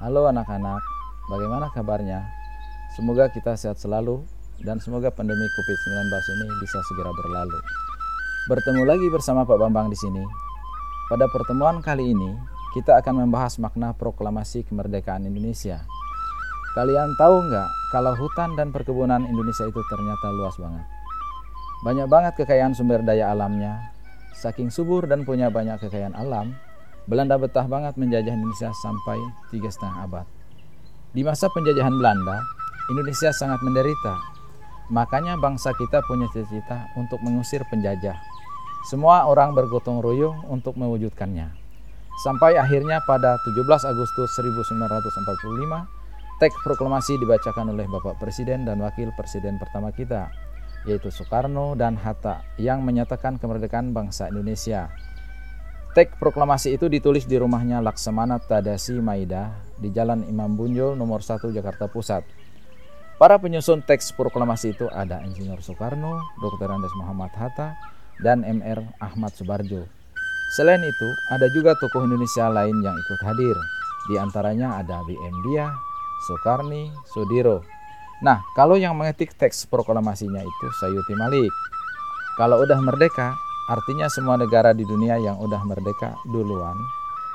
Halo anak-anak, bagaimana kabarnya? Semoga kita sehat selalu dan semoga pandemi COVID-19 ini bisa segera berlalu. Bertemu lagi bersama Pak Bambang di sini. Pada pertemuan kali ini, kita akan membahas makna proklamasi kemerdekaan Indonesia. Kalian tahu nggak kalau hutan dan perkebunan Indonesia itu ternyata luas banget? Banyak banget kekayaan sumber daya alamnya. Saking subur dan punya banyak kekayaan alam, Belanda betah banget menjajah Indonesia sampai tiga setengah abad. Di masa penjajahan Belanda, Indonesia sangat menderita. Makanya bangsa kita punya cita-cita untuk mengusir penjajah. Semua orang bergotong royong untuk mewujudkannya. Sampai akhirnya pada 17 Agustus 1945, teks proklamasi dibacakan oleh Bapak Presiden dan Wakil Presiden pertama kita, yaitu Soekarno dan Hatta, yang menyatakan kemerdekaan bangsa Indonesia. Teks proklamasi itu ditulis di rumahnya Laksamana Tadasi Maida di Jalan Imam Bunjol nomor 1 Jakarta Pusat. Para penyusun teks proklamasi itu ada Insinyur Soekarno, Dr. Andes Muhammad Hatta, dan MR Ahmad Subarjo. Selain itu, ada juga tokoh Indonesia lain yang ikut hadir. Di antaranya ada BM Dia, Soekarni, Sudiro. Nah, kalau yang mengetik teks proklamasinya itu Sayuti Malik. Kalau udah merdeka, Artinya semua negara di dunia yang udah merdeka duluan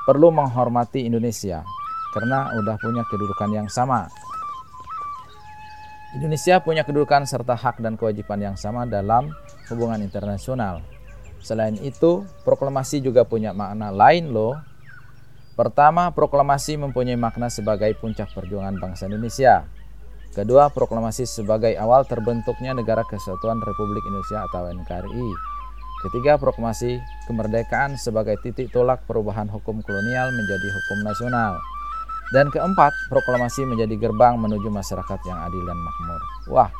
perlu menghormati Indonesia karena udah punya kedudukan yang sama. Indonesia punya kedudukan serta hak dan kewajiban yang sama dalam hubungan internasional. Selain itu, proklamasi juga punya makna lain loh. Pertama, proklamasi mempunyai makna sebagai puncak perjuangan bangsa Indonesia. Kedua, proklamasi sebagai awal terbentuknya Negara Kesatuan Republik Indonesia atau NKRI. Ketiga, proklamasi kemerdekaan sebagai titik tolak perubahan hukum kolonial menjadi hukum nasional. Dan keempat, proklamasi menjadi gerbang menuju masyarakat yang adil dan makmur. Wah,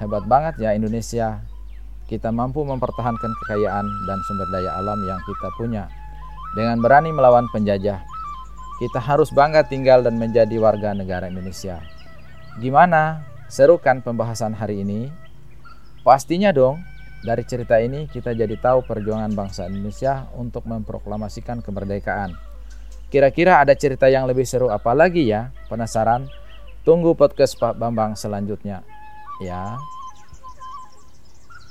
hebat banget ya Indonesia. Kita mampu mempertahankan kekayaan dan sumber daya alam yang kita punya dengan berani melawan penjajah. Kita harus bangga tinggal dan menjadi warga negara Indonesia. Gimana? Seru kan pembahasan hari ini? Pastinya dong, dari cerita ini kita jadi tahu perjuangan bangsa Indonesia untuk memproklamasikan kemerdekaan. Kira-kira ada cerita yang lebih seru apa lagi ya? Penasaran? Tunggu podcast Pak Bambang selanjutnya. Ya.